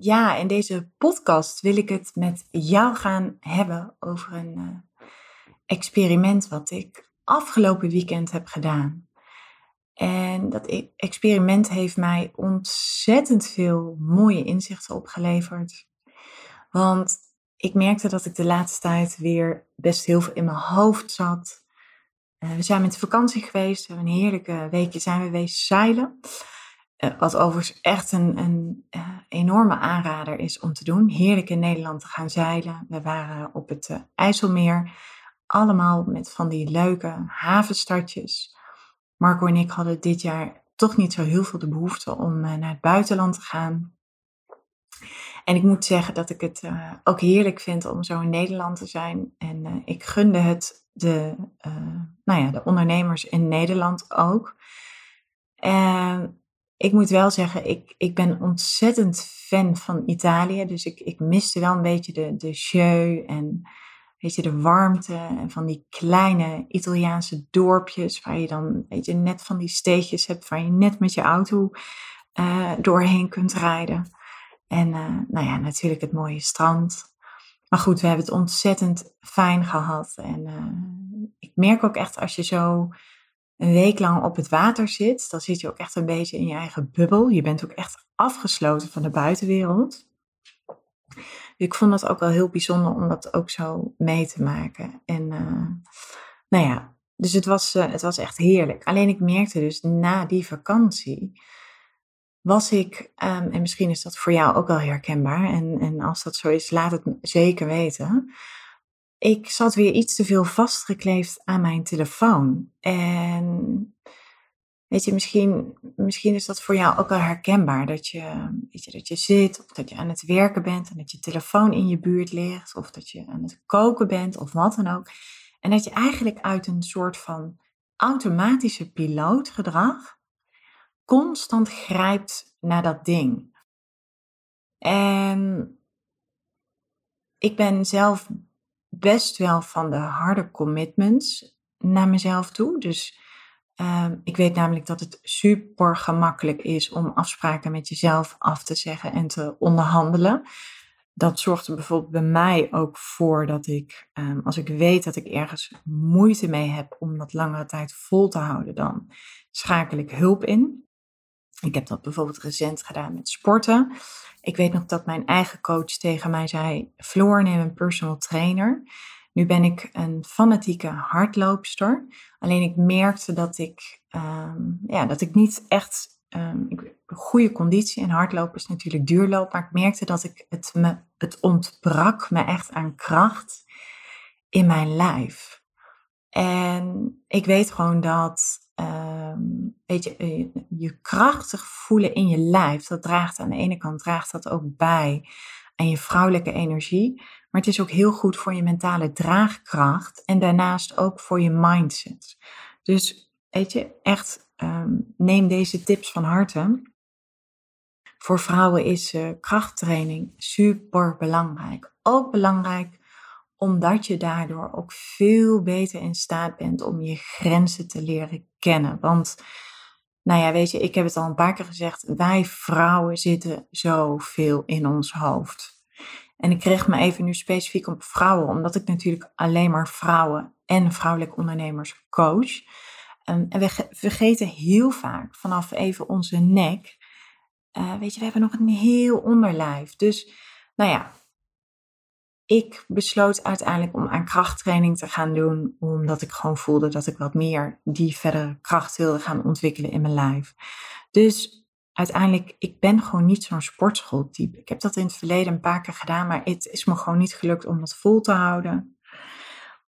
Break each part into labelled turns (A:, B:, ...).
A: ja, in deze podcast wil ik het met jou gaan hebben over een uh, experiment wat ik afgelopen weekend heb gedaan. En dat e-, experiment heeft mij ontzettend veel mooie inzichten opgeleverd. Want ik merkte dat ik de laatste tijd weer best heel veel in mijn hoofd zat. Uh, we zijn met vakantie geweest, we hebben een heerlijke weekje zijn we geweest zeilen. Uh, wat overigens echt een, een uh, enorme aanrader is om te doen. Heerlijk in Nederland te gaan zeilen. We waren op het uh, IJsselmeer. Allemaal met van die leuke havenstadjes. Marco en ik hadden dit jaar toch niet zo heel veel de behoefte om naar het buitenland te gaan. En ik moet zeggen dat ik het ook heerlijk vind om zo in Nederland te zijn. En ik gunde het de, nou ja, de ondernemers in Nederland ook. En ik moet wel zeggen, ik, ik ben ontzettend fan van Italië. Dus ik, ik miste wel een beetje de, de jeu en weet je, de warmte. En van die kleine Italiaanse dorpjes. Waar je dan weet je, net van die steegjes hebt waar je net met je auto uh, doorheen kunt rijden. En uh, nou ja, natuurlijk het mooie strand. Maar goed, we hebben het ontzettend fijn gehad. En uh, ik merk ook echt als je zo een week lang op het water zit, dan zit je ook echt een beetje in je eigen bubbel. Je bent ook echt afgesloten van de buitenwereld. Ik vond het ook wel heel bijzonder om dat ook zo mee te maken. En uh, nou ja, dus het was, uh, het was echt heerlijk. Alleen ik merkte dus na die vakantie, was ik, um, en misschien is dat voor jou ook wel herkenbaar, en, en als dat zo is, laat het zeker weten ik zat weer iets te veel vastgekleefd aan mijn telefoon. En weet je, misschien, misschien is dat voor jou ook wel herkenbaar. Dat je, weet je, dat je zit, of dat je aan het werken bent en dat je telefoon in je buurt ligt, of dat je aan het koken bent, of wat dan ook. En dat je eigenlijk uit een soort van automatische pilootgedrag constant grijpt naar dat ding. En ik ben zelf best wel van de harde commitments naar mezelf toe. Dus uh, ik weet namelijk dat het super gemakkelijk is om afspraken met jezelf af te zeggen en te onderhandelen. Dat zorgt er bijvoorbeeld bij mij ook voor dat ik, um, als ik weet dat ik ergens moeite mee heb om dat langere tijd vol te houden, dan schakel ik hulp in. Ik heb dat bijvoorbeeld recent gedaan met sporten. Ik weet nog dat mijn eigen coach tegen mij zei: Floor, neem een personal trainer. Nu ben ik een fanatieke hardloopster. Alleen ik merkte dat ik, um, ja, dat ik niet echt. Um, ik, goede conditie en hardlopen is natuurlijk duurloop. Maar ik merkte dat ik het, me, het ontbrak me echt aan kracht in mijn lijf. En ik weet gewoon dat um, weet je, eh, je krachtig voelen in je lijf, dat draagt aan de ene kant draagt dat ook bij aan je vrouwelijke energie, maar het is ook heel goed voor je mentale draagkracht en daarnaast ook voor je mindset. Dus weet je, echt um, neem deze tips van harte. Voor vrouwen is uh, krachttraining super belangrijk. Ook belangrijk omdat je daardoor ook veel beter in staat bent om je grenzen te leren kennen. Want, nou ja, weet je, ik heb het al een paar keer gezegd, wij vrouwen zitten zoveel in ons hoofd. En ik kreeg me even nu specifiek op vrouwen, omdat ik natuurlijk alleen maar vrouwen en vrouwelijke ondernemers coach. En we vergeten heel vaak vanaf even onze nek, uh, weet je, we hebben nog een heel onderlijf. Dus, nou ja, ik besloot uiteindelijk om aan krachttraining te gaan doen, omdat ik gewoon voelde dat ik wat meer die verdere kracht wilde gaan ontwikkelen in mijn lijf. Dus uiteindelijk, ik ben gewoon niet zo'n sportschooltype. Ik heb dat in het verleden een paar keer gedaan, maar het is me gewoon niet gelukt om dat vol te houden.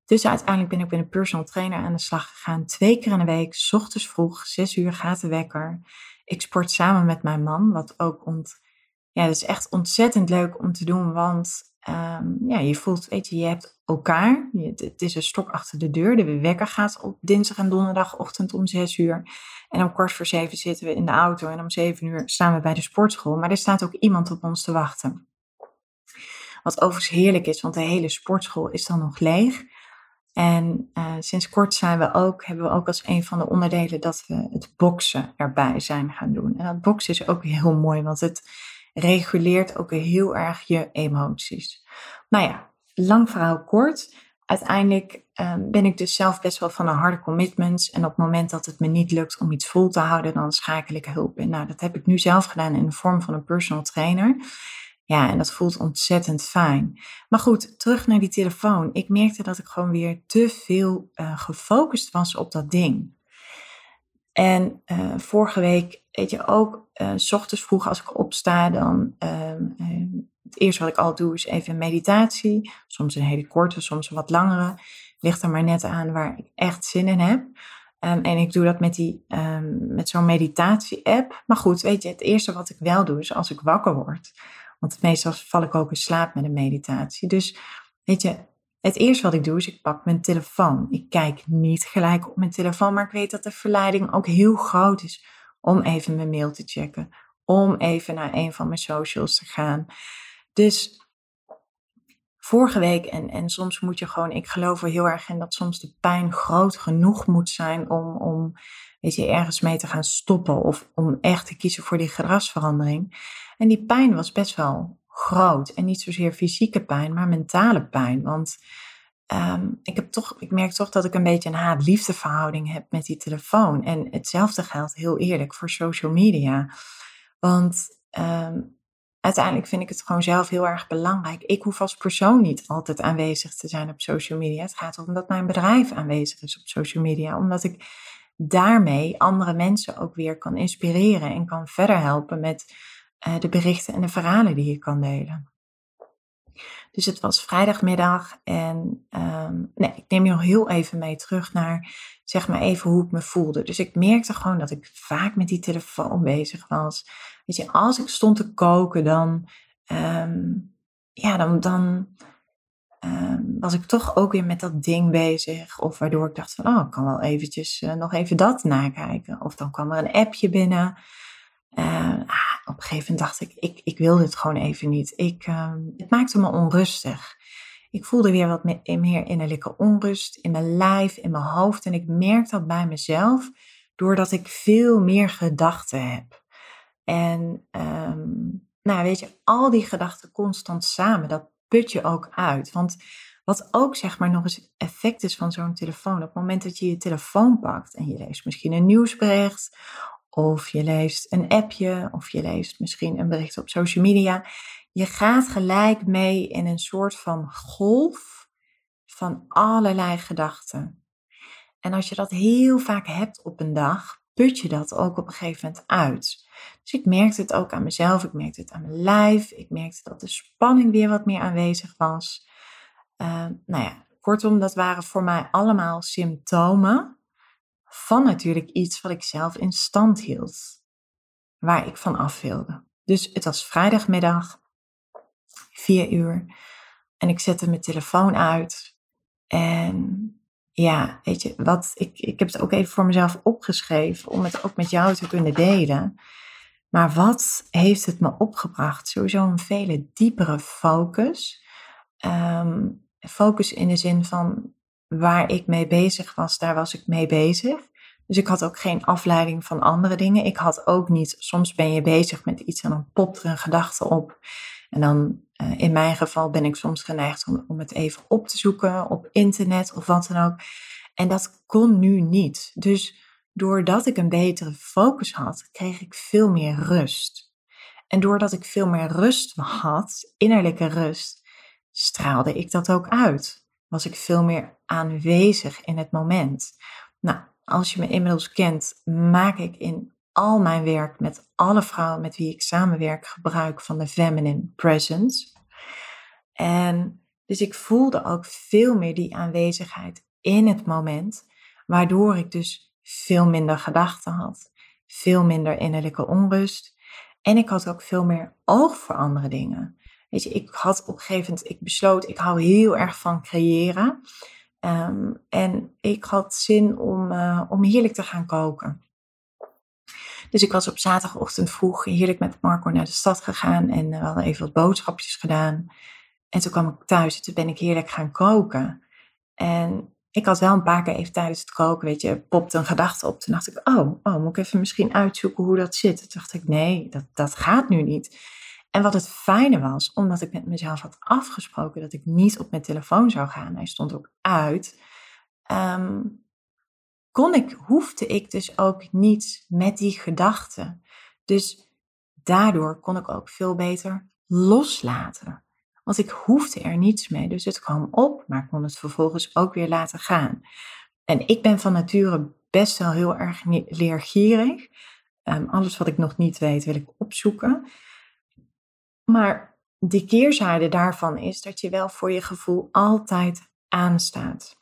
A: Dus uiteindelijk ben ik bij een personal trainer aan de slag gegaan. Twee keer in de week, s ochtends vroeg, zes uur gaat de wekker. Ik sport samen met mijn man, wat ook ont... Ja, dat is echt ontzettend leuk om te doen, want ehm, ja, je voelt, weet je, je hebt elkaar. het is een stok achter de deur. De wekker gaat op dinsdag en donderdagochtend om zes uur. En om kwart voor zeven zitten we in de auto. En om zeven uur staan we bij de sportschool. Maar er staat ook iemand op ons te wachten. Wat overigens heerlijk is, want de hele sportschool is dan nog leeg. En uh, sinds kort zijn we ook, hebben we ook als een van de onderdelen dat we het boksen erbij zijn gaan doen. En dat boksen is ook heel mooi, want het reguleert ook heel erg je emoties. Nou ja, lang verhaal kort. Uiteindelijk uh, ben ik dus zelf best wel van een harde commitments. En op het moment dat het me niet lukt om iets vol te houden, dan schakel ik hulp in. Nou, dat heb ik nu zelf gedaan in de vorm van een personal trainer. Ja, en dat voelt ontzettend fijn. Maar goed, terug naar die telefoon. Ik merkte dat ik gewoon weer te veel uh, gefocust was op dat ding. En uh, vorige week, weet je ook, uh, s ochtends vroeg als ik opsta, dan ehm, het eerste wat ik al doe is even meditatie. Soms een hele korte, soms een wat langere. Ligt er maar net aan waar ik echt zin in heb. Um, en ik doe dat met, die, um, met zo'n meditatie-app. Maar goed, weet je, het eerste wat ik wel doe is als ik wakker word want meestal val ik ook in slaap met een meditatie. Dus weet je, het eerste wat ik doe is ik pak mijn telefoon. Ik kijk niet gelijk op mijn telefoon, maar ik weet dat de verleiding ook heel groot is om even mijn mail te checken. Om even naar een van mijn socials te gaan. Dus vorige week, en, en soms moet je gewoon, ik geloof er heel erg in dat soms de pijn groot genoeg moet zijn om, om weet je, ergens mee te gaan stoppen of om echt te kiezen voor die gedragsverandering. En die pijn was best wel groot. En niet zozeer fysieke pijn, maar mentale pijn. Want um, ik, heb toch, ik merk toch dat ik een beetje een haat-liefde heb met die telefoon. En hetzelfde geldt heel eerlijk voor social media. Want um, uiteindelijk vind ik het gewoon zelf heel erg belangrijk. Ik hoef als persoon niet altijd aanwezig te zijn op social media. Het gaat erom dat mijn bedrijf aanwezig is op social media. Omdat ik daarmee andere mensen ook weer kan inspireren en kan verder helpen met uh, de berichten en de verhalen die je kan delen. Dus het was vrijdagmiddag en um, nee, ik neem je nog heel even mee terug naar, zeg maar even hoe ik me voelde. Dus ik merkte gewoon dat ik vaak met die telefoon bezig was. Weet je, als ik stond te koken, dan, um, ja, dan, dan um, was ik toch ook weer met dat ding bezig. Of waardoor ik dacht van, oh, ik kan wel eventjes uh, nog even dat nakijken. Of dan kwam er een appje binnen. Uh, op een gegeven moment dacht ik, ik, ik wil dit gewoon even niet. Ik, uh, het maakte me onrustig. Ik voelde weer wat meer innerlijke onrust in mijn lijf, in mijn hoofd. En ik merk dat bij mezelf doordat ik veel meer gedachten heb. En um, nou weet je, al die gedachten constant samen, dat put je ook uit. Want wat ook zeg maar nog eens effect is van zo'n telefoon. Op het moment dat je je telefoon pakt en je leest misschien een nieuwsbericht of je leest een appje, of je leest misschien een bericht op social media. Je gaat gelijk mee in een soort van golf van allerlei gedachten. En als je dat heel vaak hebt op een dag, put je dat ook op een gegeven moment uit. Dus ik merkte het ook aan mezelf, ik merkte het aan mijn lijf, ik merkte dat de spanning weer wat meer aanwezig was. Uh, nou ja, kortom, dat waren voor mij allemaal symptomen van natuurlijk iets wat ik zelf in stand hield, waar ik van af wilde. Dus het was vrijdagmiddag, vier uur, en ik zette mijn telefoon uit. En ja, weet je, wat, ik, ik heb het ook even voor mezelf opgeschreven om het ook met jou te kunnen delen. Maar wat heeft het me opgebracht? Sowieso een vele diepere focus. Um, focus in de zin van waar ik mee bezig was, daar was ik mee bezig. Dus ik had ook geen afleiding van andere dingen. Ik had ook niet, soms ben je bezig met iets en dan popt er een gedachte op. En dan, uh, in mijn geval, ben ik soms geneigd om het even op te zoeken op internet of wat dan ook. En dat kon nu niet. Dus doordat ik een betere focus had, kreeg ik veel meer rust. En doordat ik veel meer rust had, innerlijke rust, straalde ik dat ook uit was ik veel meer aanwezig in het moment. Nou, als je me inmiddels kent, maak ik in al mijn werk met alle vrouwen met wie ik samenwerk gebruik van de feminine presence. En dus ik voelde ook veel meer die aanwezigheid in het moment, waardoor ik dus veel minder gedachten had, veel minder innerlijke onrust En ik had ook veel meer oog voor andere dingen. Weet je, ik had op een gegeven moment, ik besloot, ik hou heel erg van creëren. Ehm, en ik had zin om, uh, om heerlijk te gaan koken. Dus ik was op zaterdagochtend vroeg heerlijk met Marco naar de stad gegaan en we hadden even wat boodschapjes gedaan. En toen kwam ik thuis en toen ben ik heerlijk gaan koken. En ik had wel een paar keer even tijdens het koken, weet je, popte een gedachte op. Toen dacht ik, oh, oh moet ik even misschien uitzoeken hoe dat zit. Toen dacht ik, nee, dat, dat gaat nu niet. En wat het fijne was, omdat ik met mezelf had afgesproken dat ik niet op mijn telefoon zou gaan, hij stond ook uit, ehm, kon ik, hoefde ik dus ook niet met die gedachten. Dus daardoor kon ik ook veel beter loslaten. Want ik hoefde er niets mee. Dus het kwam op, maar ik kon het vervolgens ook weer laten gaan. En ik ben van nature best wel heel erg leergierig. Um, alles wat ik nog niet weet, wil ik opzoeken. Maar de keerzijde daarvan is dat je wel voor je gevoel altijd aanstaat.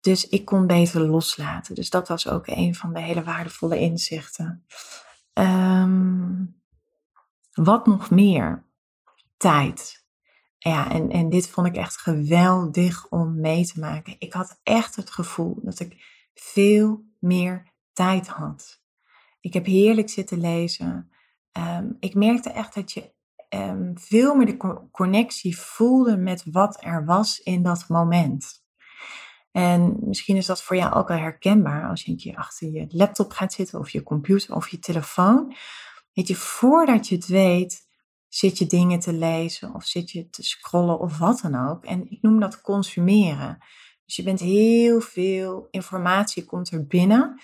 A: Dus ik kon beter loslaten. Dus dat was ook een van de hele waardevolle inzichten. Um, wat nog meer? Tijd. Ja, en, en dit vond ik echt geweldig om mee te maken. Ik had echt het gevoel dat ik veel meer tijd had. Ik heb heerlijk zitten lezen. Ehm, ik merkte echt dat je um, veel meer de connectie voelde met wat er was in dat moment. En misschien is dat voor jou ook wel herkenbaar als je een keer achter je laptop gaat zitten of je computer of je telefoon. Weet je, voordat je het weet, zit je dingen te lezen of zit je te scrollen of wat dan ook. En ik noem dat consumeren. Dus je bent heel veel informatie komt er binnen.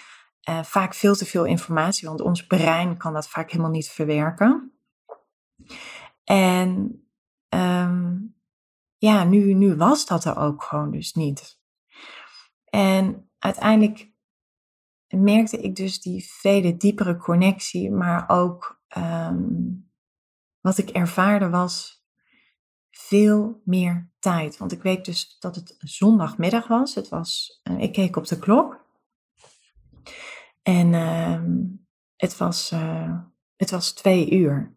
A: Uh, vaak veel te veel informatie, want ons brein kan dat vaak helemaal niet verwerken. En um, ja, nu, nu was dat er ook gewoon dus niet. En uiteindelijk merkte ik dus die vele diepere connectie, maar ook um, wat ik ervaarde was veel meer tijd. Want ik weet dus dat het zondagmiddag was. Het was uh, ik keek op de klok. En uh, het, was, uh, het was twee uur.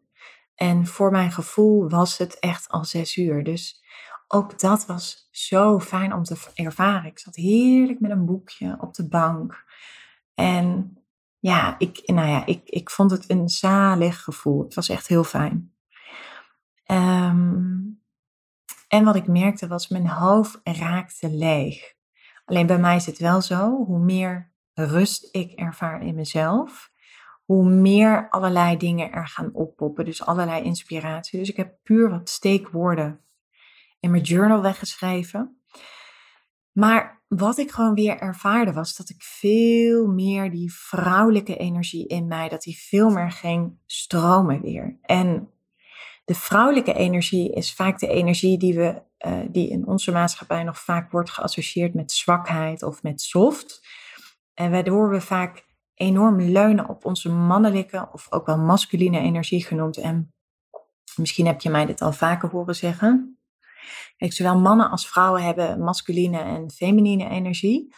A: En voor mijn gevoel was het echt al zes uur. Dus ook dat was zo fijn om te ervaren. Ik zat heerlijk met een boekje op de bank. En ja, ik, nou ja, ik, ik vond het een zalig gevoel. Het was echt heel fijn. Um, en wat ik merkte was, mijn hoofd raakte leeg. Alleen bij mij is het wel zo, hoe meer rust ik ervaar in mezelf, hoe meer allerlei dingen er gaan oppoppen. Dus allerlei inspiratie. Dus ik heb puur wat steekwoorden in mijn journal weggeschreven. Maar wat ik gewoon weer ervaarde was dat ik veel meer die vrouwelijke energie in mij, dat die veel meer ging stromen weer. En de vrouwelijke energie is vaak de energie die, we, uh, die in onze maatschappij nog vaak wordt geassocieerd met zwakheid of met soft. En waardoor we vaak enorm leunen op onze mannelijke of ook wel masculine energie genoemd. En misschien heb je mij dit al vaker horen zeggen. Zowel mannen als vrouwen hebben masculine en feminine energie.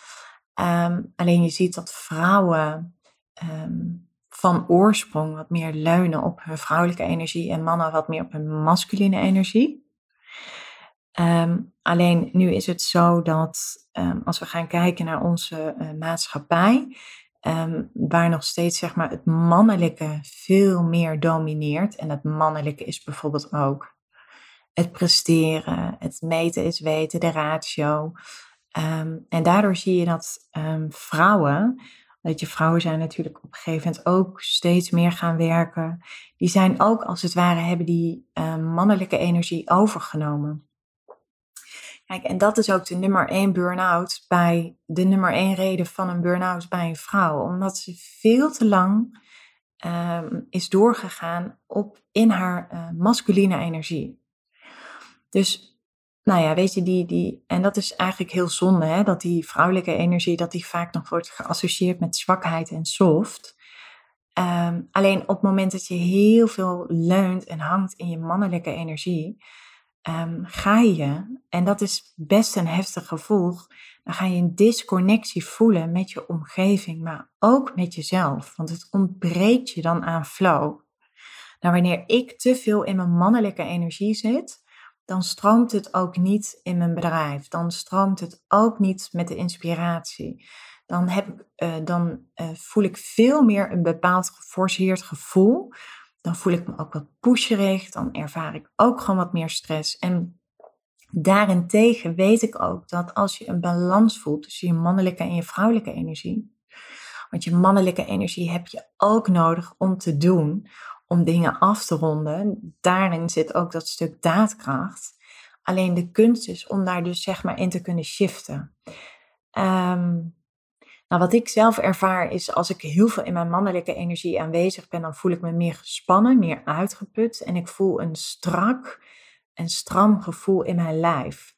A: Um, alleen je ziet dat vrouwen um, van oorsprong wat meer leunen op hun vrouwelijke energie en mannen wat meer op hun masculine energie. Um, alleen nu is het zo dat um, als we gaan kijken naar onze uh, maatschappij, um, waar nog steeds zeg maar, het mannelijke veel meer domineert. En het mannelijke is bijvoorbeeld ook het presteren, het meten is weten, de ratio. en daardoor zie je dat vrouwen dat je vrouwen zijn natuurlijk op een gegeven moment ook steeds meer gaan werken. Die zijn ook als het ware, hebben die mannelijke energie overgenomen. Kijk, en dat is ook de nummer één burn-out bij, de nummer één reden van een burn-out bij een vrouw. Omdat ze veel te lang um, is doorgegaan op, in haar uh, masculine energie. Dus nou ja, weet je, die, die, en dat is eigenlijk heel zonde, hè, dat die vrouwelijke energie, dat die vaak nog wordt geassocieerd met zwakheid en soft. Um, alleen op het moment dat je heel veel leunt en hangt in je mannelijke energie, um, ga je, en dat is best een heftig gevoel, dan ga je een disconnectie voelen met je omgeving, maar ook met jezelf. Want het ontbreekt je dan aan flow. Nou, wanneer ik te veel in mijn mannelijke energie zit, dan stroomt het ook niet in mijn bedrijf. Dan stroomt het ook niet met de inspiratie. Dan, heb uh, dan uh, voel ik veel meer een bepaald geforceerd gevoel. Dan voel ik me ook wat pusherig. Dan ervaar ik ook gewoon wat meer stress. En daarentegen weet ik ook dat als je een balans voelt tussen je mannelijke en je vrouwelijke energie. Want je mannelijke energie heb je ook nodig om te doen, om dingen af te ronden. Daarin zit ook dat stuk daadkracht. Alleen de kunst is om daar dus zeg maar in te kunnen shiften. Um, nou, wat ik zelf ervaar is als ik heel veel in mijn mannelijke energie aanwezig ben, dan voel ik me meer gespannen, meer uitgeput en ik voel een strak en stram gevoel in mijn lijf.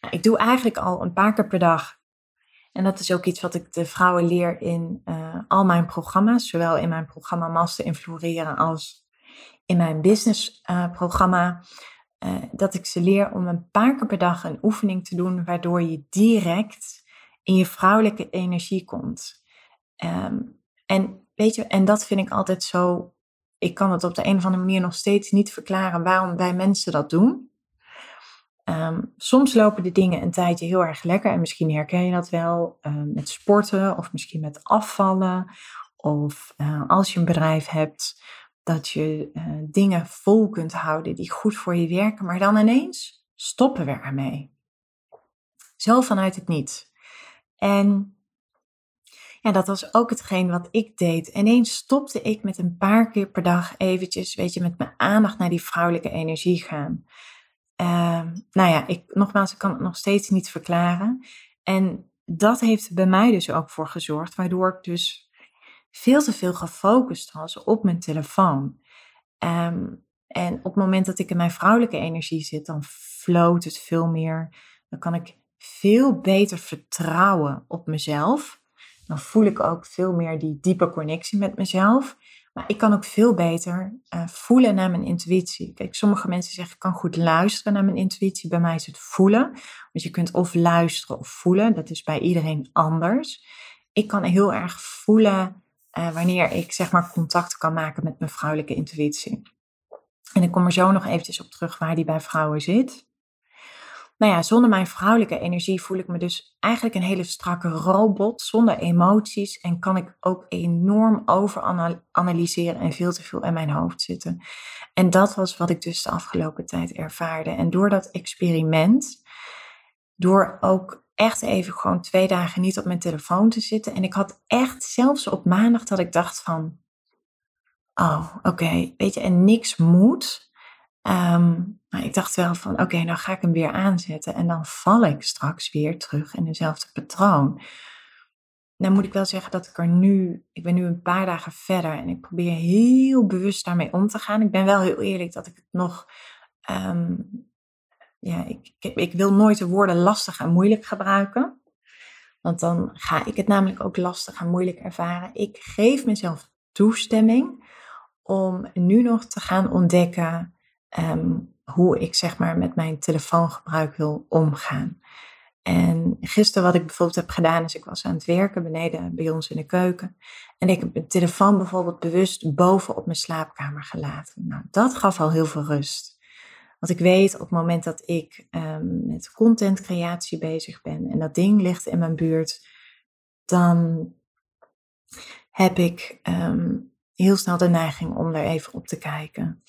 A: Nou, ik doe eigenlijk al een paar keer per dag en dat is ook iets wat ik de vrouwen leer in uh, al mijn programma's, zowel in mijn programma Master Influeren als in mijn business uh, programma. Uh, dat ik ze leer om een paar keer per dag een oefening te doen, waardoor je direct in je vrouwelijke energie komt. Um, en weet je, en dat vind ik altijd zo. Ik kan het op de een of andere manier nog steeds niet verklaren waarom wij mensen dat doen. Um, soms lopen de dingen een tijdje heel erg lekker en misschien herken je dat wel um, met sporten of misschien met afvallen. Of uh, als je een bedrijf hebt, dat je uh, dingen vol kunt houden die goed voor je werken, maar dan ineens stoppen we ermee. Zo vanuit het niet. En ja, dat was ook hetgeen wat ik deed. Ineens stopte ik met een paar keer per dag eventjes, weet je, met mijn aandacht naar die vrouwelijke energie gaan. Uh, nou ja, ik, nogmaals, ik kan het nog steeds niet verklaren. En dat heeft bij mij dus ook voor gezorgd, waardoor ik dus veel te veel gefocust was op mijn telefoon. Um, en op het moment dat ik in mijn vrouwelijke energie zit, dan floot het veel meer. Dan kan ik veel beter vertrouwen op mezelf. Dan voel ik ook veel meer die diepe connectie met mezelf. Maar ik kan ook veel beter uh, voelen naar mijn intuïtie. Kijk, sommige mensen zeggen ik kan goed luisteren naar mijn intuïtie. Bij mij is het voelen. Want je kunt of luisteren of voelen. Dat is bij iedereen anders. Ik kan heel erg voelen uh, wanneer ik zeg maar contact kan maken met mijn vrouwelijke intuïtie. En ik kom er zo nog eventjes op terug waar die bij vrouwen zit. Nou ja, zonder mijn vrouwelijke energie voel ik me dus eigenlijk een hele strakke robot, zonder emoties. En kan ik ook enorm overanalyseren en veel te veel in mijn hoofd zitten. En dat was wat ik dus de afgelopen tijd ervaarde. En door dat experiment, door ook echt even gewoon twee dagen niet op mijn telefoon te zitten. En ik had echt zelfs op maandag dat ik dacht van, oh oké, weet je, en niks moet. Um, maar ik dacht wel van, oké, nou ga ik hem weer aanzetten en dan val ik straks weer terug in dezelfde patroon. Dan moet ik wel zeggen dat ik er nu, ik ben nu een paar dagen verder en ik probeer heel bewust daarmee om te gaan. Ik ben wel heel eerlijk dat ik het nog, um, ja, ik, ik, ik wil nooit de woorden lastig en moeilijk gebruiken. Want dan ga ik het namelijk ook lastig en moeilijk ervaren. Ik geef mezelf toestemming om nu nog te gaan ontdekken um, hoe ik zeg maar met mijn telefoongebruik wil omgaan. En gisteren wat ik bijvoorbeeld heb gedaan is, ik was aan het werken beneden bij ons in de keuken. En ik heb mijn telefoon bijvoorbeeld bewust boven op mijn slaapkamer gelaten. Nou, dat gaf al heel veel rust. Want ik weet op het moment dat ik um, met contentcreatie bezig ben en dat ding ligt in mijn buurt, dan heb ik um, heel snel de neiging om er even op te kijken.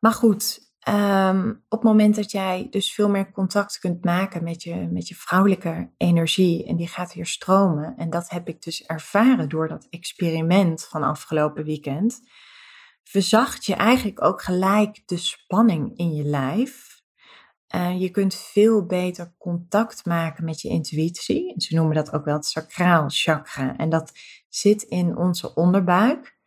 A: Maar goed, Um, op het moment dat jij dus veel meer contact kunt maken met je, met je vrouwelijke energie en die gaat weer stromen, en dat heb ik dus ervaren door dat experiment van afgelopen weekend, verzacht je eigenlijk ook gelijk de spanning in je lijf. Uh, je kunt veel beter contact maken met je intuïtie. Ze noemen dat ook wel het sacraal chakra. En dat zit in onze onderbuik.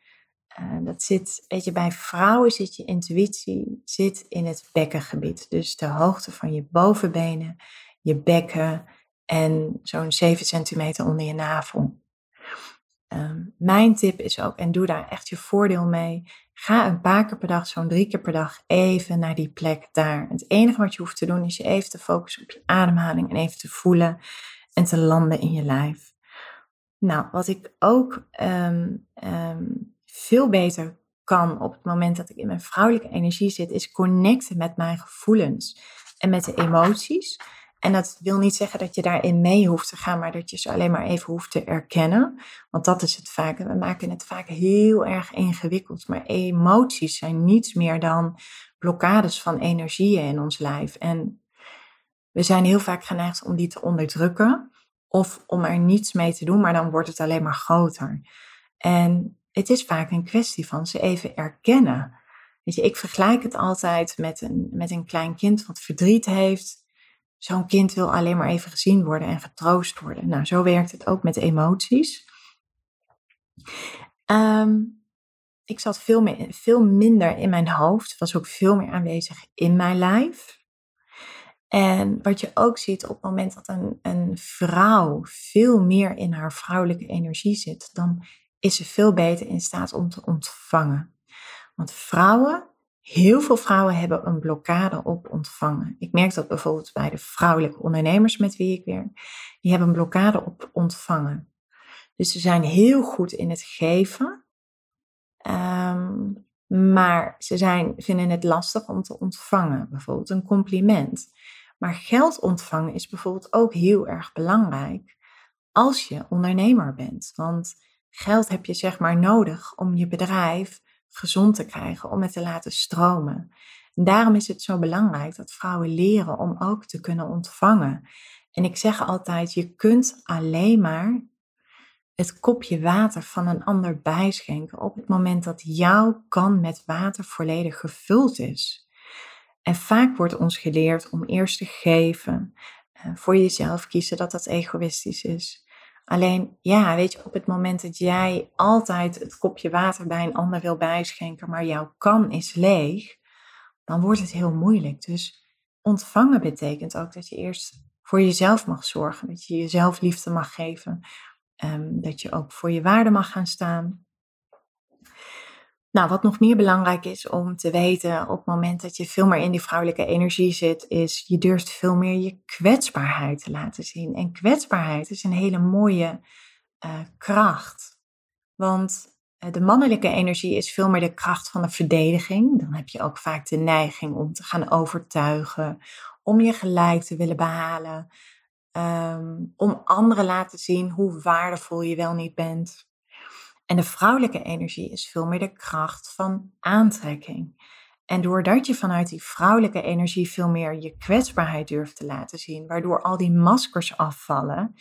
A: Uh, dat zit, weet je, bij vrouwen zit je intuïtie zit in het bekkengebied. Dus de hoogte van je bovenbenen, je bekken en zo'n 7 centimeter onder je navel. Um, mijn tip is ook, en doe daar echt je voordeel mee, Ga een paar keer per dag, zo'n drie keer per dag, even naar die plek daar. Het enige wat je hoeft te doen is je even te focussen op je ademhaling en even te voelen en te landen in je lijf. Nou, wat ik ook ehm, ehm, veel beter kan op het moment dat ik in mijn vrouwelijke energie zit, is connecten met mijn gevoelens en met de emoties. En dat wil niet zeggen dat je daarin mee hoeft te gaan, maar dat je ze alleen maar even hoeft te erkennen. Want dat is het vaak. We maken het vaak heel erg ingewikkeld. Maar emoties zijn niets meer dan blokkades van energieën in ons lijf. En we zijn heel vaak geneigd om die te onderdrukken of om er niets mee te doen, maar dan wordt het alleen maar groter. En het is vaak een kwestie van ze even erkennen. Weet je, ik vergelijk het altijd met een, met een klein kind wat verdriet heeft Zo'n kind wil alleen maar even gezien worden en getroost worden. Nou, zo werkt het ook met emoties. Ehm, ik zat veel, meer, veel minder in mijn hoofd, was ook veel meer aanwezig in mijn lijf. En wat je ook ziet op het moment dat een, een vrouw veel meer in haar vrouwelijke energie zit, dan is ze veel beter in staat om te ontvangen. Want vrouwen Heel veel vrouwen hebben een blokkade op ontvangen. Ik merk dat bijvoorbeeld bij de vrouwelijke ondernemers met wie ik werk. Die hebben een blokkade op ontvangen. Dus ze zijn heel goed in het geven. Ehm, maar ze zijn, vinden het lastig om te ontvangen. Bijvoorbeeld een compliment. Maar geld ontvangen is bijvoorbeeld ook heel erg belangrijk als je ondernemer bent. Want geld heb je zeg maar nodig om je bedrijf gezond te krijgen, om het te laten stromen. daarom is het zo belangrijk dat vrouwen leren om ook te kunnen ontvangen. En ik zeg altijd, je kunt alleen maar het kopje water van een ander bijschenken op het moment dat jouw kan met water volledig gevuld is. En vaak wordt ons geleerd om eerst te geven, eh, voor jezelf kiezen dat dat egoïstisch is. Alleen, ja, weet je, op het moment dat jij altijd het kopje water bij een ander wil bijschenken, maar jouw kan is leeg, dan wordt het heel moeilijk. Dus ontvangen betekent ook dat je eerst voor jezelf mag zorgen, dat je jezelf liefde mag geven, um, dat je ook voor je waarde mag gaan staan. Nou, wat nog meer belangrijk is om te weten op het moment dat je veel meer in die vrouwelijke energie zit, is je durft veel meer je kwetsbaarheid te laten zien. En kwetsbaarheid is een hele mooie uh, kracht. Want uh, de mannelijke energie is veel meer de kracht van de verdediging. Dan heb je ook vaak de neiging om te gaan overtuigen, om je gelijk te willen behalen, um, om anderen laten zien hoe waardevol je wel niet bent. En de vrouwelijke energie is veel meer de kracht van aantrekking. En doordat je vanuit die vrouwelijke energie veel meer je kwetsbaarheid durft te laten zien, waardoor al die maskers afvallen,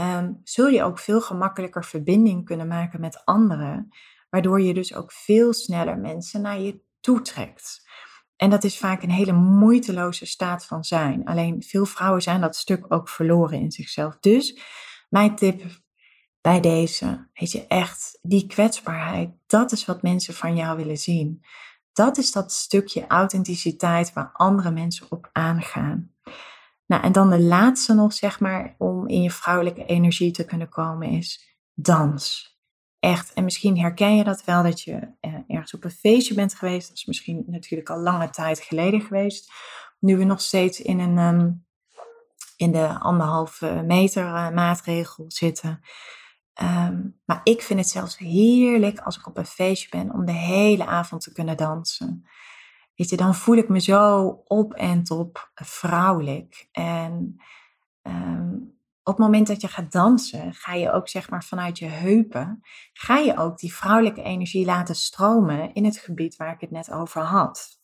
A: um, zul je ook veel gemakkelijker verbinding kunnen maken met anderen, waardoor je dus ook veel sneller mensen naar je toe trekt. En dat is vaak een hele moeiteloze staat van zijn. Alleen veel vrouwen zijn dat stuk ook verloren in zichzelf. Dus mijn tip bij deze. Weet je, echt die kwetsbaarheid, dat is wat mensen van jou willen zien. Dat is dat stukje authenticiteit waar andere mensen op aangaan. Nou, en dan de laatste nog, zeg maar, om in je vrouwelijke energie te kunnen komen, is dans. Echt. En misschien herken je dat wel, dat je eh, ergens op een feestje bent geweest. Dat is misschien natuurlijk al lange tijd geleden geweest. Nu we nog steeds in een, ehm, in de anderhalve meter uh, maatregel zitten. Ehm, maar ik vind het zelfs heerlijk als ik op een feestje ben om de hele avond te kunnen dansen. Weet je, dan voel ik me zo op en top vrouwelijk. En ehm, op het moment dat je gaat dansen, ga je ook zeg maar vanuit je heupen, ga je ook die vrouwelijke energie laten stromen in het gebied waar ik het net over had.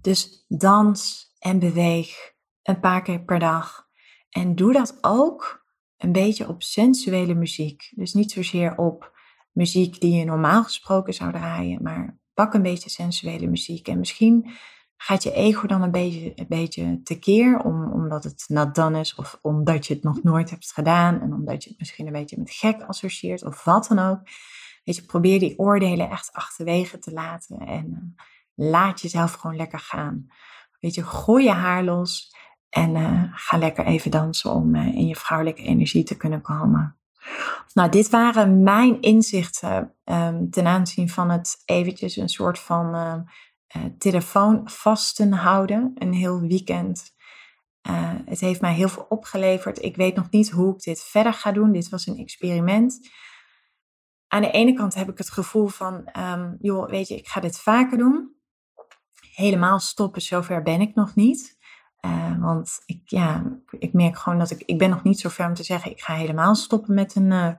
A: Dus dans en beweeg een paar keer per dag. En doe dat ook een beetje op sensuele muziek. Dus niet zozeer op muziek die je normaal gesproken zou draaien, maar pak een beetje sensuele muziek. En misschien gaat je ego dan een beetje, een beetje tekeer, om, omdat het nat dan is, of omdat je het nog nooit hebt gedaan, en omdat je het misschien een beetje met gek associeert, of wat dan ook. Weet je, probeer die oordelen echt achterwege te laten en uh, laat jezelf gewoon lekker gaan. Weet je, gooi je haar los en uh, ga lekker even dansen om uh, in je vrouwelijke energie te kunnen komen. Nou, dit waren mijn inzichten um, ten aanzien van het eventjes een soort van uh, telefoon vasten houden. Een heel weekend. Het heeft mij heel veel opgeleverd. Ik weet nog niet hoe ik dit verder ga doen. Dit was een experiment. Aan de ene kant heb ik het gevoel van, um, joh, weet je, ik ga dit vaker doen. Helemaal stoppen, zover ben ik nog niet. Uh, want ik, ja, ik merk gewoon dat ik, ik ben nog niet zo ver om te zeggen, ik ga helemaal stoppen met een, uh,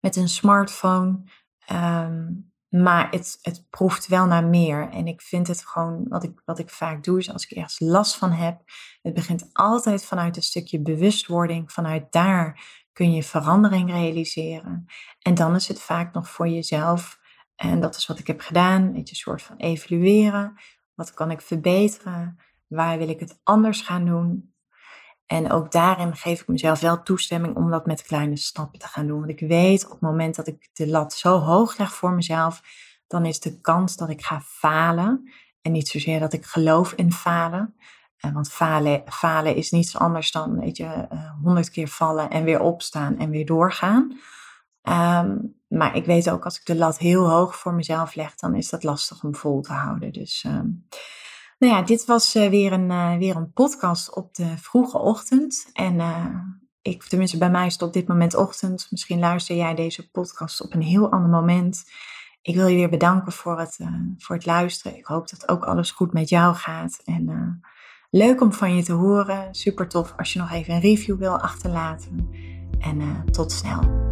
A: met een smartphone. Um, maar het, het proeft wel naar meer. En ik vind het gewoon, wat ik, wat ik vaak doe, is als ik ergens last van heb. Het begint altijd vanuit een stukje bewustwording. Vanuit daar kun je verandering realiseren. En dan is het vaak nog voor jezelf. En dat is wat ik heb gedaan. Een beetje een soort van evalueren. Wat kan ik verbeteren? Waar wil ik het anders gaan doen? En ook daarin geef ik mezelf wel toestemming om dat met kleine stappen te gaan doen. Want ik weet op het moment dat ik de lat zo hoog leg voor mezelf, dan is de kans dat ik ga falen. En niet zozeer dat ik geloof in falen. Eh, want falen, falen is niets anders dan, weet je, eh, honderd keer vallen en weer opstaan en weer doorgaan. Ehm, maar ik weet ook als ik de lat heel hoog voor mezelf leg, dan is dat lastig om vol te houden. Dus ehm, nou ja, dit was uh, weer, een, uh, weer een podcast op de vroege ochtend. En uh, ik, tenminste, bij mij is het op dit moment ochtend. Misschien luister jij deze podcast op een heel ander moment. Ik wil je weer bedanken voor het, voor het luisteren. Ik hoop dat ook alles goed met jou gaat. En leuk om van je te horen. Super tof als je nog even een review wil achterlaten. En tot snel.